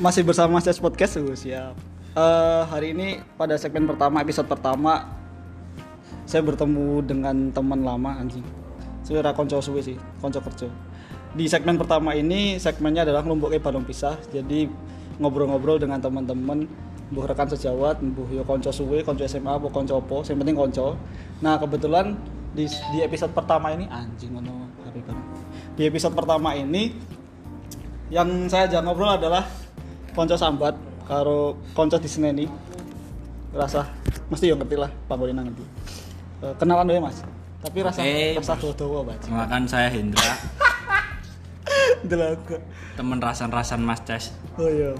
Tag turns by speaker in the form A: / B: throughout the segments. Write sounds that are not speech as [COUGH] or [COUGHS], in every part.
A: Masih bersama Mas Podcast tuh, siap. Eh, hari ini pada segmen pertama episode pertama saya bertemu dengan teman lama anjing. Saya konco suwe sih, konco kerja. Di segmen pertama ini segmennya adalah ngelumpuk balong pisah. Jadi ngobrol-ngobrol dengan teman-teman mbuh rekan sejawat, mbuh yo konco suwe, konco SMA, apa konco apa, yang penting konco. Nah, kebetulan di, di episode pertama ini anjing ngono bareng. Di episode pertama ini yang saya ajak ngobrol adalah konco sambat karo konco di seneni rasa mesti yang ngerti lah panggonin ngerti. Eh, kenalan dulu mas. Tapi rasa
B: Oke.
A: rasa dodo baca
B: Kenalkan saya Hendra, [LAUGHS]
A: Delaga.
B: teman rasan-rasan Mas Ces.
A: oh iya.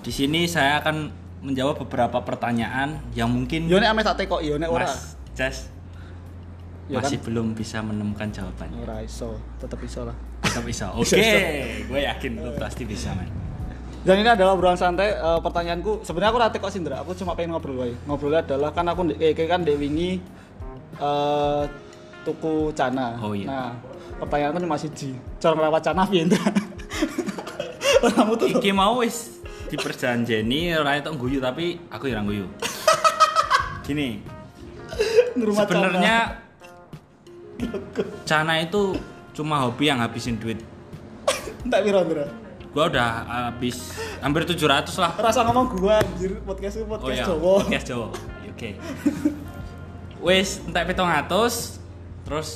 B: Di sini saya akan menjawab beberapa pertanyaan yang mungkin
A: yo nek ame tak tekok yo nek ora.
B: Mas Ces
A: Ya
B: masih belum bisa menemukan jawabannya.
A: ora iso tetep iso lah.
B: Tetap bisa. [LAUGHS] Oke, gue yakin lu pasti bisa, man.
A: dan ini adalah obrolan santai. Eh, pertanyaanku sebenarnya aku rate kok Sindra? Aku cuma pengen ngobrol wae ngobrolnya adalah kan aku kayak kan dek wingi eh tuku cana.
B: Oh, iya.
A: nah pertanyaanku cuma siji cara ngerawat cana piye Indra? [LAUGHS] Kamu tuh
B: Iki mau wis diperjanjeni ora itu guyu tapi aku yang guyu. [LAUGHS] Gini, sebenarnya Cana itu cuma hobi yang habisin duit.
A: tak piro Indra
B: Gua udah habis hampir 700 lah
A: rasa ngomong gua anjir podcast itu
B: Oh
A: podcast
B: iya,
A: Jawa
B: podcast Jawa. Oke. Wis entek 700 terus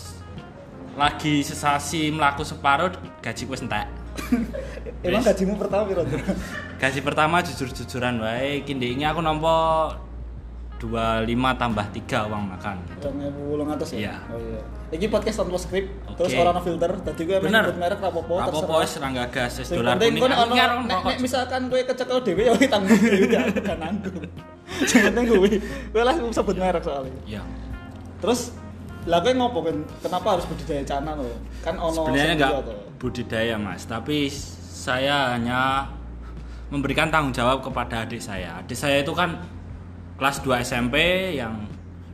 B: lagi sesasi melaku separuh gaji wis entek.
A: emang gajimu pertama piro
B: Gaji pertama jujur-jujuran wae iki ndek ini aku nampa 25 tambah 3 uang makan.
A: Ewu wolung atus ya?
B: Iya.
A: Oh iya. Iki podcast tanpa skrip,
B: Oke.
A: terus orang filter, tadi gue emang nyebut merek rapopo,
B: Apa-apa wis ra gagas wis dolar kuning. Aku
A: nek, misalkan kowe kecekel dhewe ya tanggung dhewe ya gak nanggung. [LAUGHS] Penting kowe kowe lah sebut merek soalnya.
B: Iya.
A: Terus lah kowe ngopo kan kenapa harus budidaya cana lo? Kan ono
B: Sebenarnya enggak
A: to.
B: budidaya mas, tapi saya hanya memberikan tanggung jawab kepada adik saya. Adik saya itu kan kelas 2 SMP yang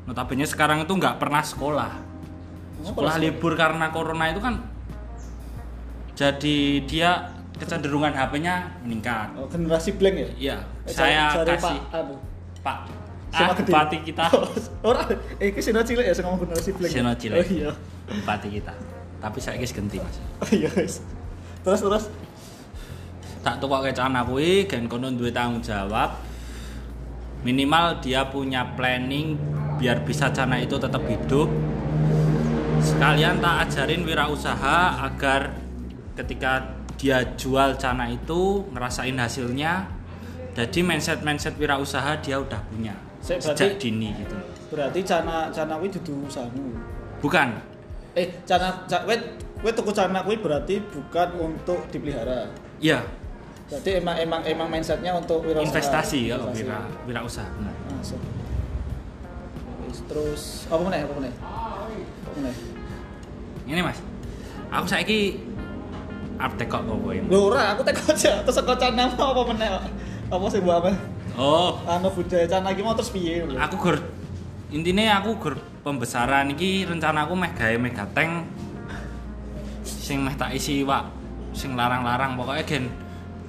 B: notabene sekarang itu nggak pernah sekolah. Sekolah libur karena corona itu kan jadi dia kecenderungan HP-nya meningkat.
A: Oh, generasi blank ya?
B: Iya,
A: Eh,
B: saya
A: cari- cari
B: kasih
A: Pak anu.
B: Pak ah, bupati kita, [LAUGHS]
A: Ora, eh iki sino cilik ya ngomong generasi blank. ya?
B: Sino cilik.
A: Oh iya.
B: bupati kita. Tapi saya guys ganti mas.
A: Oh iya, guys. Terus terus
B: tak tukok kecana kuwi gen kono duwe tanggung jawab minimal dia punya planning biar bisa cana itu tetap hidup. Sekalian tak ajarin wirausaha agar ketika dia jual cana itu ngerasain hasilnya. Jadi mindset mindset wirausaha dia udah punya
A: Sik,
B: sejak
A: berarti-
B: dini gitu.
A: berarti cana cana kuwi dudu usahamu.
B: bukan.
A: Eh, cana ca, kowe kowe tuku cana kuwi berarti bukan untuk dipelihara.
B: iya
A: Berarti emang emang emang mindsetnya untuk wirausaha.
B: investasi ya
A: Investasi.
B: wira wirausaha benar
A: Masuk. Wis, Terus apa meneh? Apa meneh? Apa meneh?
B: ini mas aku saiki artek kok kok kowe.
A: Lho ora, aku tek aja. Terus kok cana mau apa meneh? kok? Apa sih mbok apa?
B: oh
A: Anu budaya cana iki mau terus piye?
B: aku gur intinya aku gur pembesaran iki rencana aku meh gawe megateng sing meh tak isi iwak sing larang-larang pokoknya gen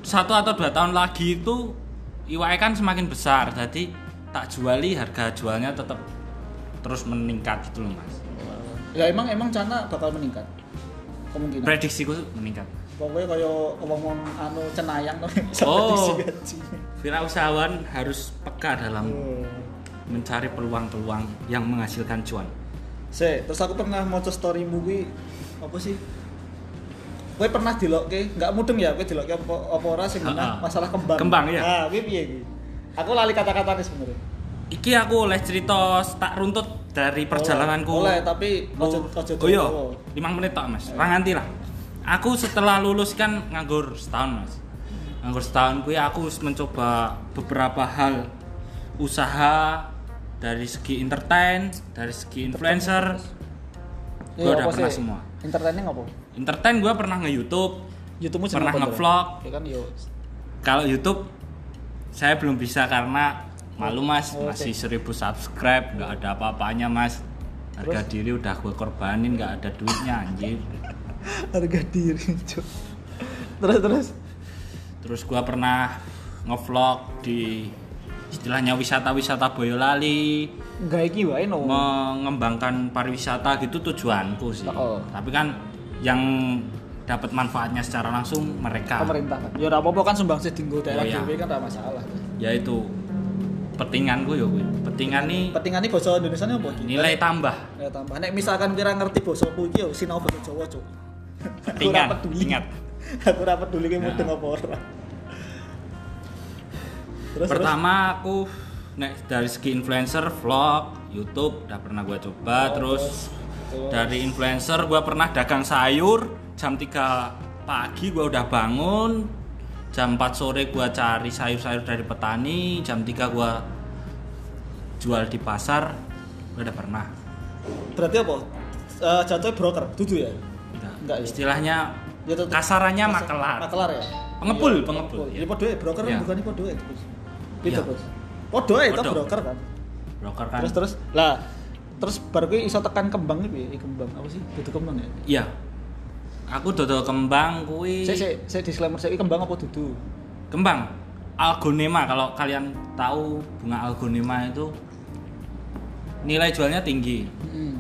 B: satu atau dua tahun lagi itu iwaknya kan semakin besar jadi tak juali harga jualnya tetap terus meningkat gitu loh mas
A: Ya emang emang cana bakal meningkat. Kemungkinan.
B: prediksiku meningkat
A: Pokoknya kaya ngomong anu cenayang to. [LAUGHS]
B: Oh.
A: gaji.
B: wirausahawan harus peka dalam
A: Oh.
B: mencari peluang-peluang yang menghasilkan cuan
A: Se, terus aku pernah maca storymu kuwi apa sih? Kowe pernah dilokke, enggak mudeng ya kowe dilokke apa apa ora sing menah masalah kembang.
B: Kembang, iya.
A: Ah, kuwi piye iki? Aku lali kata-katanya sebenarnya.
B: Iki aku oleh cerita tak runtut dari perjalananku.
A: Oleh, tapi ojo ojo
B: Oh iya,
A: dawa.
B: 5 menit tok Mas. Ora nganti lah. Aku setelah lulus kan nganggur setahun Mas. Nganggur setahun kuwi aku wis mencoba beberapa hal usaha dari segi entertain, dari segi influencer.
A: Iya,
B: Gua udah pernah semua.
A: Entertaining apa?
B: Entertain gua pernah nge-YouTube.
A: YouTube-mu
B: Pernah
A: jeneng apa, Dra?
B: nge-vlog.
A: Ya kan.
B: Kalau YouTube saya belum bisa karena malu Mas,
A: Oh,
B: masih 1000 subscribe, nggak ada apa-apanya Mas. Harga
A: Terus?
B: diri udah gue korbanin, nggak ada duitnya anjir. [LAUGHS]
A: Harga diri, Cuk. Terus terus.
B: terus gua pernah ngevlog di istilahnya wisata-wisata Boyolali
A: Enggak iki wae no.
B: mengembangkan pariwisata gitu tujuanku sih
A: Oh.
B: tapi kan yang dapat manfaatnya secara langsung mereka
A: pemerintah kan. Ya apa-apa kan sumbang sih dinggo daerah
B: Oh, iya.
A: kan ora masalah.
B: yaitu petinganku ya kuwi petingan nih
A: Pentingane basa Indonesia ini apa
B: nilai tambah
A: Ya tambah. Nek misalkan kira ngerti basa ku iki yo sinau basa Jawa, Cuk.
B: Petingan, ingat. [LAUGHS]
A: Aku ora peduli ki mudeng
B: Nah.
A: apa ora. Terus
B: pertama aku nek dari segi influencer vlog YouTube udah pernah gua coba
A: Oh,
B: terus
A: terus.
B: Dari influencer gua pernah dagang sayur jam 3 pagi gua udah bangun jam 4 sore gua cari sayur-sayur dari petani jam 3 gua jual di pasar gua udah pernah
A: berarti apa? Eh, jatuhnya broker, dudu ya?
B: Enggak.
A: Enggak ya?
B: istilahnya
A: Ya
B: kasarannya
A: Mas-
B: makelar
A: Makelar ya?
B: Pengepul,
A: Iya,
B: pengepul,
A: Ya
B: iya.
A: podo ya, broker kan
B: Iya.
A: bukan podo ya, Bos. Beda,
B: Iya.
A: Bos. Podo ya itu broker kan.
B: broker kan
A: Terus terus lah terus baru kuwi iso tekan kembang iki piye? kembang apa sih? Dudu kembang ya?
B: iya aku dodol kembang kuwi
A: Saya saya saya disclaimer saya kembang apa dudu?
B: kembang algonema kalau kalian tahu bunga algonema itu nilai jualnya tinggi
A: Heeh.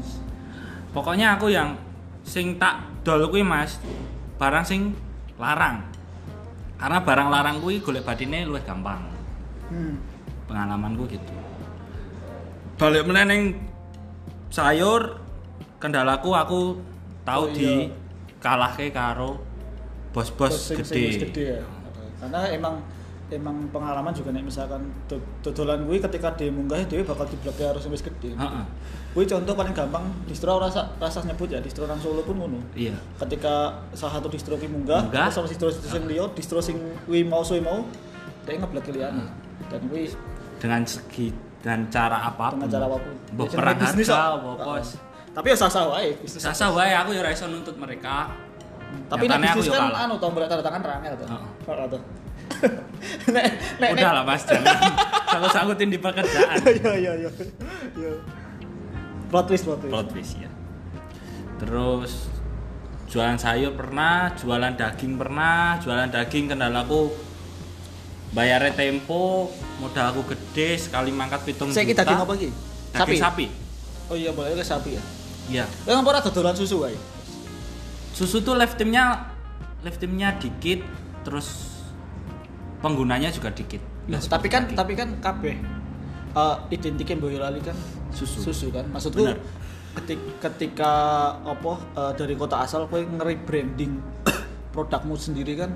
B: pokoknya aku yang sing tak dol kuwi mas barang sing larang karena barang larang kuwi golek batine luwih gampang
A: Hmm.
B: pengalamanku gitu balik meneneng sayur kendalaku aku tahu
A: Oh,
B: di
A: iya.
B: kalahke karo bos-bos gede
A: gede ya. Karena emang emang pengalaman juga nek misalkan do- dodolan kuwi ketika dimunggah dhewe bakal diblok harus wis gede.
B: Heeh.
A: Kuwi contoh paling gampang distro rasa rasa nyebut ya distro nang Solo pun ngono.
B: iya
A: Ketika salah satu distro ki munggah,
B: Munggah.
A: terus sama distro sing liya, distro sing kuwi mau suwe mau dia ngeblok liyane. Dan kuwi
B: dengan segi dan cara apa pun
A: dengan cara apa pun.
B: Mbok
A: Ya,
B: perang harga, mbok kos.
A: Tapi ya sah-sah wae bisnis.
B: Sasa wae aku ya ora iso nuntut mereka.
A: Tapi nek
B: aku
A: bisnis
B: yo
A: kan anu mbok tanda tangan rangel toh.
B: Heeh.
A: Toh. [LAUGHS] Nek nek
B: Udah lah Mas, jangan [LAUGHS] kalau sangkutin di pekerjaan.
A: Iya iya iya. Iya. Plot twist plot twist.
B: Plot twist ya. Terus jualan sayur pernah, jualan daging pernah, jualan daging kendalaku bayarnya tempo, modal aku gede sekali mangkat pitung
A: Saya
B: juta.
A: daging apa iki?
B: Daging sapi.
A: Oh iya boleh ke sapi ya.
B: Iya.
A: Lah ngapa ora dodolan susu wae?
B: Susu tuh left timnya left timnya dikit, terus penggunanya juga dikit. Nggak
A: tapi kan
B: daging.
A: tapi kan kabeh eh identiknya Boyolali kan
B: Susu.
A: Susu kan. Maksudku
B: Benar.
A: ketika, ketika apa eh, dari kota asal kowe nge-rebranding [COUGHS] produkmu sendiri kan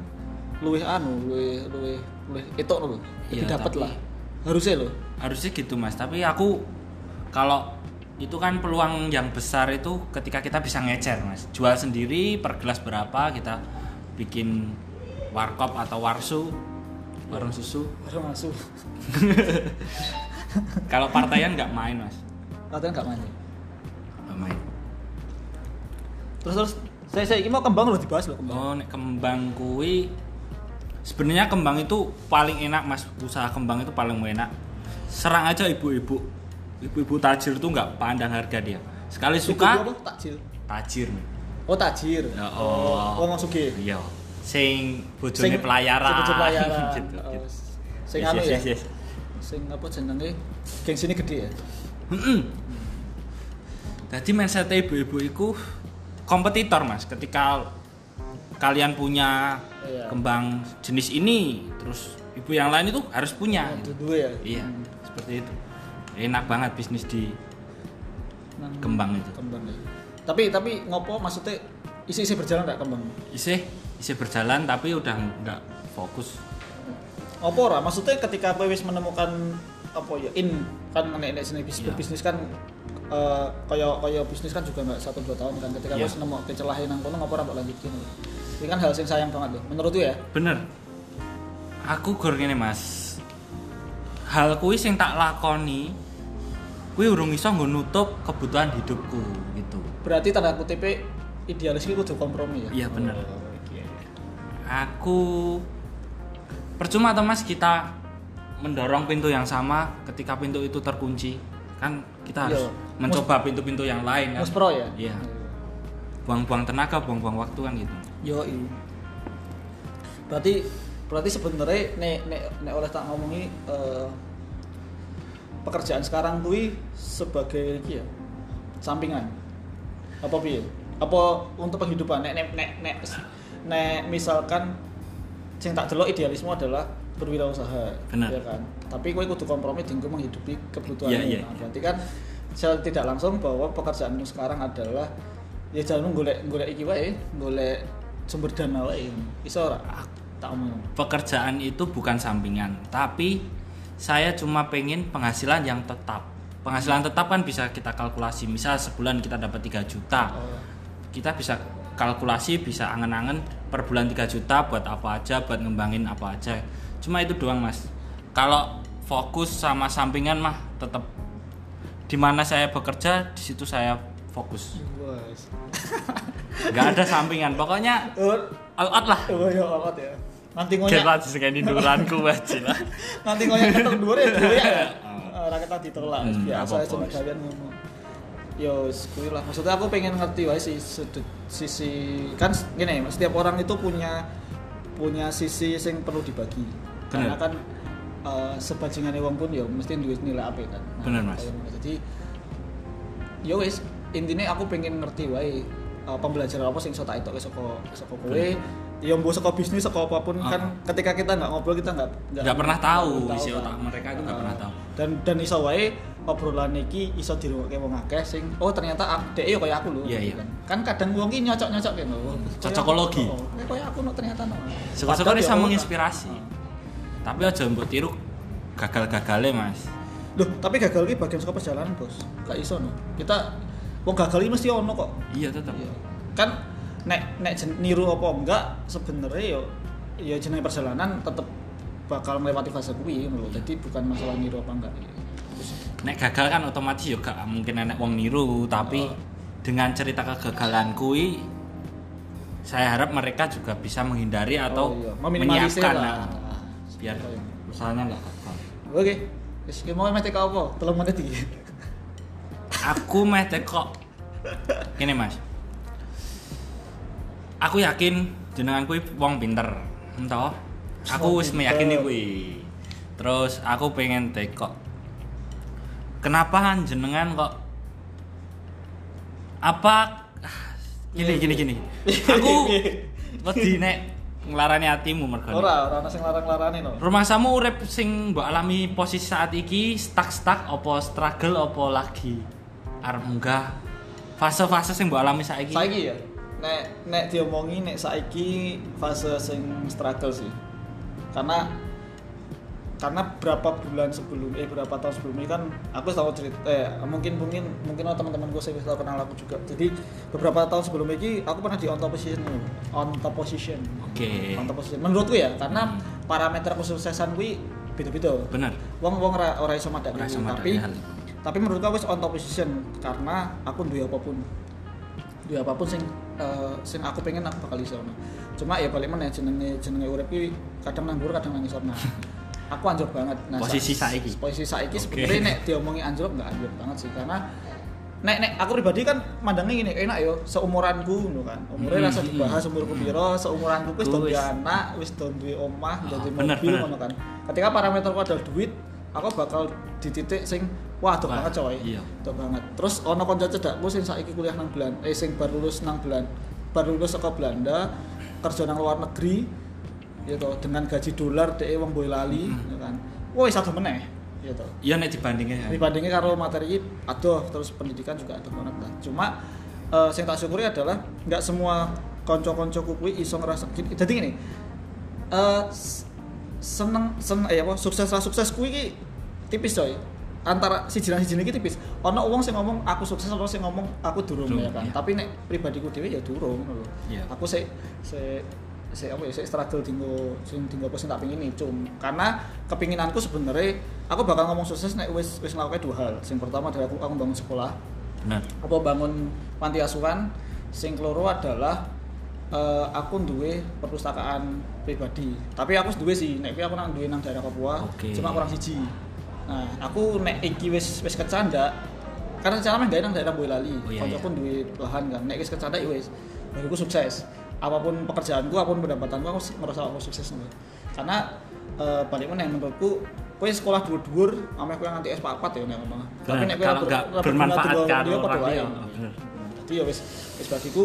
A: luwih anu, luwih luwih luwih itu lho. Lebih
B: Iya,
A: dapat lah. Harusnya loh.
B: harusnya gitu mas tapi aku kalau itu kan peluang yang besar itu ketika kita bisa ngecer mas jual sendiri per gelas berapa kita bikin warkop atau warsu warung susu
A: Baru masuk. [LAUGHS]
B: kalau partaian nggak main mas
A: Katanya enggak main.
B: nggak main
A: Terus terus saya saya ini mau kembang loh dibahas loh kembang.
B: oh nek kembang kui sebenarnya kembang itu paling enak mas usaha kembang itu paling enak serang aja ibu-ibu ibu-ibu tajir tuh nggak pandang harga dia sekali suka?
A: Takjil.
B: tajir
A: Oh tajir.
B: Ya, oh.
A: oh masuk ke.
B: Iya. Sing bojone pelayaran.
A: Sing pelayaran. [LAUGHS]
B: gitu,
A: Oh,
B: gitu.
A: Sing
B: Yes,
A: anu
B: yes,
A: ya.
B: yes, yes.
A: Sing apa jenenge? Geng sini gede ya.
B: Mm-mm. Jadi mindset ibu-ibu itu kompetitor mas. Ketika kalian punya
A: Iya.
B: kembang jenis ini, terus ibu yang lain itu harus punya.
A: Itu
B: gitu.
A: dua ya.
B: Iya, seperti itu. Enak banget bisnis di
A: Nang-
B: kembang itu.
A: Kembang ya. Tapi tapi ngopo maksudnya isi-isi berjalan enggak kembang?
B: Isih, isih berjalan tapi udah nggak fokus.
A: Apa ora? Maksudnya ketika kowe wis menemukan apa ya in kan nek nek sini bisnis
B: Iya.
A: bisnis kan eh kaya kaya bisnis kan juga nggak satu dua tahun kan ketika
B: Iya.
A: wis nemu kecelahan nang kono ngapa ora mbok lanjutin ini kan hal yang sayang banget loh menurut ya
B: Bener. Aku gur ngene Mas. Hal kuwi sing tak lakoni kuwi urung iso nggo nutup kebutuhan hidupku gitu.
A: berarti tanda kutip idealis itu kudu kompromi ya
B: Iya, bener.
A: Oh, oke.
B: Aku percuma toh Mas kita mendorong pintu yang sama ketika pintu itu terkunci. Kan kita harus
A: Iya.
B: mencoba pintu-pintu yang lain kan.
A: Mus pro ya
B: Iya. Buang-buang tenaga, buang-buang waktu kan gitu.
A: Yo berarti berarti sebenarnya nek nek nek oleh tak ngomongi eh, pekerjaan sekarang kuwi sebagai iki ya sampingan. Apa piye? Apa untuk penghidupan? Nek nek nek nek, nek misalkan sing tak delok idealisme adalah berwirausaha
B: Benar.
A: ya kan? Tapi kowe kudu kompromi dengan menghidupi kebutuhan
B: Iya, iya.
A: Nah, berarti kan secara tidak langsung bahwa pekerjaanmu sekarang adalah ya jangan golek golek iki wae golek sumber dana wae iso ora? Ah, tak
B: pekerjaan itu bukan sampingan tapi saya cuma pengen penghasilan yang tetap. Penghasilan tetap kan bisa kita kalkulasi. Misal sebulan kita dapat 3 juta.
A: Oh,
B: kita bisa kalkulasi bisa angen-angen per bulan 3 juta buat apa aja buat ngembangin apa aja. Cuma itu doang mas. Kalau fokus sama sampingan mah tetap di mana saya bekerja di situ saya fokus. [LAUGHS] nggak ada sampingan pokoknya all out lah
A: oh ya amat ya. Nanti ngoyak,
B: Kita sekali duranku [LAUGHS] wajib lah
A: nanti ngoyak ketok dhuwur ya dhewe ya. [LAUGHS] Ketok ditolak
B: Hmm,
A: biasa
B: wis.
A: kalian ngomong. Yo, kuwi lah. Maksudnya aku pengen ngerti wae sih sudut sisi kan gini, setiap orang itu punya punya sisi yang perlu dibagi. Karena kan eh, sebajingannya wong pun ya mesti duwe nilai apik kan.
B: Bener, Mas.
A: kayak ngono. Jadi yo wis intinya aku pengen ngerti wae uh, pembelajaran apa sing iso tak etok saka saka kowe ya mbok saka bisnis saka apa pun
B: Ah.
A: kan ketika kita nggak ngobrol kita nggak
B: nggak pernah tahu isi
A: kan.
B: otak mereka itu nggak
A: Ah.
B: pernah tahu
A: dan dan iso wae obrolan iki iso dirungokke wong akeh sing oh ternyata dhek yo kaya aku lho
B: Iya, iya.
A: kan. kan kadang wong ki nyocok-nyocok kan lho
B: Cocokologi.
A: oh, oh, kaya aku no ternyata no Padahal
B: bisa
A: ya
B: menginspirasi. Tapi aja mbok tiru gagal-gagalnya mas.
A: Loh, tapi gagal ki bagian saka perjalanan, Bos. Gak iso no. Kita wong gagal iki mesti ono kok.
B: Iya tetap.
A: Iya. Kan nek nek niru apa enggak sebenarnya yo ya jenenge perjalanan tetep bakal melewati fase kuwi ngono lho. Jadi bukan masalah niru apa enggak.
B: Nek gagal kan otomatis juga mungkin enek wong niru, tapi
A: Oh.
B: dengan cerita kegagalan kui saya harap mereka juga bisa menghindari atau
A: Oh, iya.
B: menyiapkan
A: lah.
B: nah, biar usahanya nggak gagal.
A: Oke. Wis ki mau mete ka apa? Telung menit iki.
B: Aku meh teko. Gini mas. Aku yakin jenengan kui wong pinter. Entah. Aku wis meyakini kui. Terus aku pengen teko. Kenapa jenengan kok apa gini gini gini. Aku [LAUGHS] wedi nek nglarani atimu mergo.
A: Ora, ora ana sing larang-larane no.
B: Rumah samu urip sing mbok alami posisi saat iki stuck-stuck opo struggle opo lagi arep munggah fase-fase sing mbok alami saiki.
A: Saiki ya. Nek nek diomongi nek saiki fase sing struggle sih. Karena karena berapa bulan sebelum eh berapa tahun sebelum ini kan aku tahu cerita eh mungkin mungkin mungkin oh, teman-temanku saya tahu kenal aku juga jadi beberapa tahun sebelum ini aku pernah di on top position on top position
B: Oke.
A: on top position menurutku ya karena parameter kesuksesan gue beda-beda
B: Bener.
A: wong wong ora ora iso tapi. Tapi menurutku aku wis on top position karena aku duwe apa pun. Duwe apa pun sing eh, sing aku pengen aku bakal iso cuma ya balik mana jenenge jenenge urip ki kadang nang dhuwur kadang nang ngisor. Nah aku anjlok banget. Nah,
B: Posisi
A: sa-
B: saiki?
A: posisi saiki
B: Oke.
A: sebenarnya nek diomongi anjlok nggak anjlok banget sih karena nek nek aku pribadi kan mandangnya gini enak yo seumuranku ngono kan. Umurnya
B: Hmm,
A: rasa
B: hmm,
A: dibahas umurku piro seumuranku wis duwe anak wis duwe omah
B: Ah,
A: jadi
B: bener,
A: mobil ngono kan. Ketika parameterku adalah duit aku bakal di titik sing wah tuh banget coy
B: iya.
A: tuh banget terus ono konco cedakku sing saiki kuliah nang Belanda eh sing baru lulus nang Belanda baru lulus saka Belanda kerja nang luar negeri gitu dengan gaji dolar dhek wong Boyolali
B: Hmm.
A: ya kan wis adoh meneh gitu
B: Iya nek dibandingnya.
A: dibandingnya karo materi ini aduh terus pendidikan juga aduh banget lah cuma eh yang tak syukuri adalah nggak semua konco-koncoku kuwi iso ngerasa gini jadi gini eh s- seneng seneng eh apa sukses lah sukses kuwi tipis coy antara si jiran si iki tipis ono wong sing ngomong aku sukses ono sing ngomong aku durung ya kan
B: iya.
A: tapi nek pribadiku dhewe ya durung ngono.
B: Iya.
A: aku sih sih saya apa ya saya struggle tinggo sing tinggo apa sing tak pingin cum karena kepinginanku sebenarnya aku bakal ngomong sukses nek wis wis ngelakuin dua hal sing pertama adalah aku, aku bangun sekolah
B: Bener.
A: apa bangun panti asuhan sing keloro adalah eh, aku duwe perpustakaan pribadi tapi aku duwe sih nek aku nang duwe nang daerah Papua
B: Oke.
A: cuma kurang siji nah aku nek iki wis wis kecanda karena cara main nang daerah Boyolali
B: Oh, iya,
A: kancaku
B: iya.
A: duwe lahan kan. Nek wis kecanda ya wis. Bagiku sukses. Apa pun pekerjaanku apa pun pendapatanku aku merasa aku sukses nih karena eh, balik mana menurutku kowe sekolah dhuwur-dhuwur ameh kowe nganti S4 ya nek ngono.
B: Benar,
A: nek
B: kalau
A: ber-
B: nggak
A: berguna
B: bermanfaat kan orang oh, bener.
A: jadi ya wis wis bagiku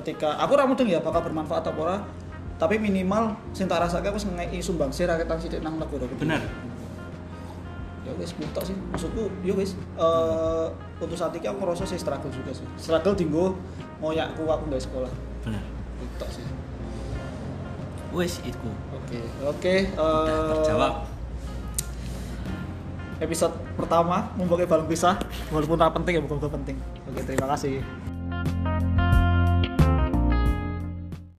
A: ketika aku ora mudeng ya apakah bermanfaat apa ora tapi minimal sing tak rasake wis ngeki sumbangsi rakyatan sithik nang negara
B: bener
A: ya wis butok sih. Maksudku ya wis eh untuk saat ini aku ngerasa sih struggle juga sih. Struggle dinggo ngoyakku aku nggak sekolah.
B: Bener.
A: Butok sih.
B: Wes itu
A: oke oke
B: udah
A: eh,
B: terjawab.
A: episode pertama membagai balon pisah. Walaupun tak penting ya bukan penting. Oke terima kasih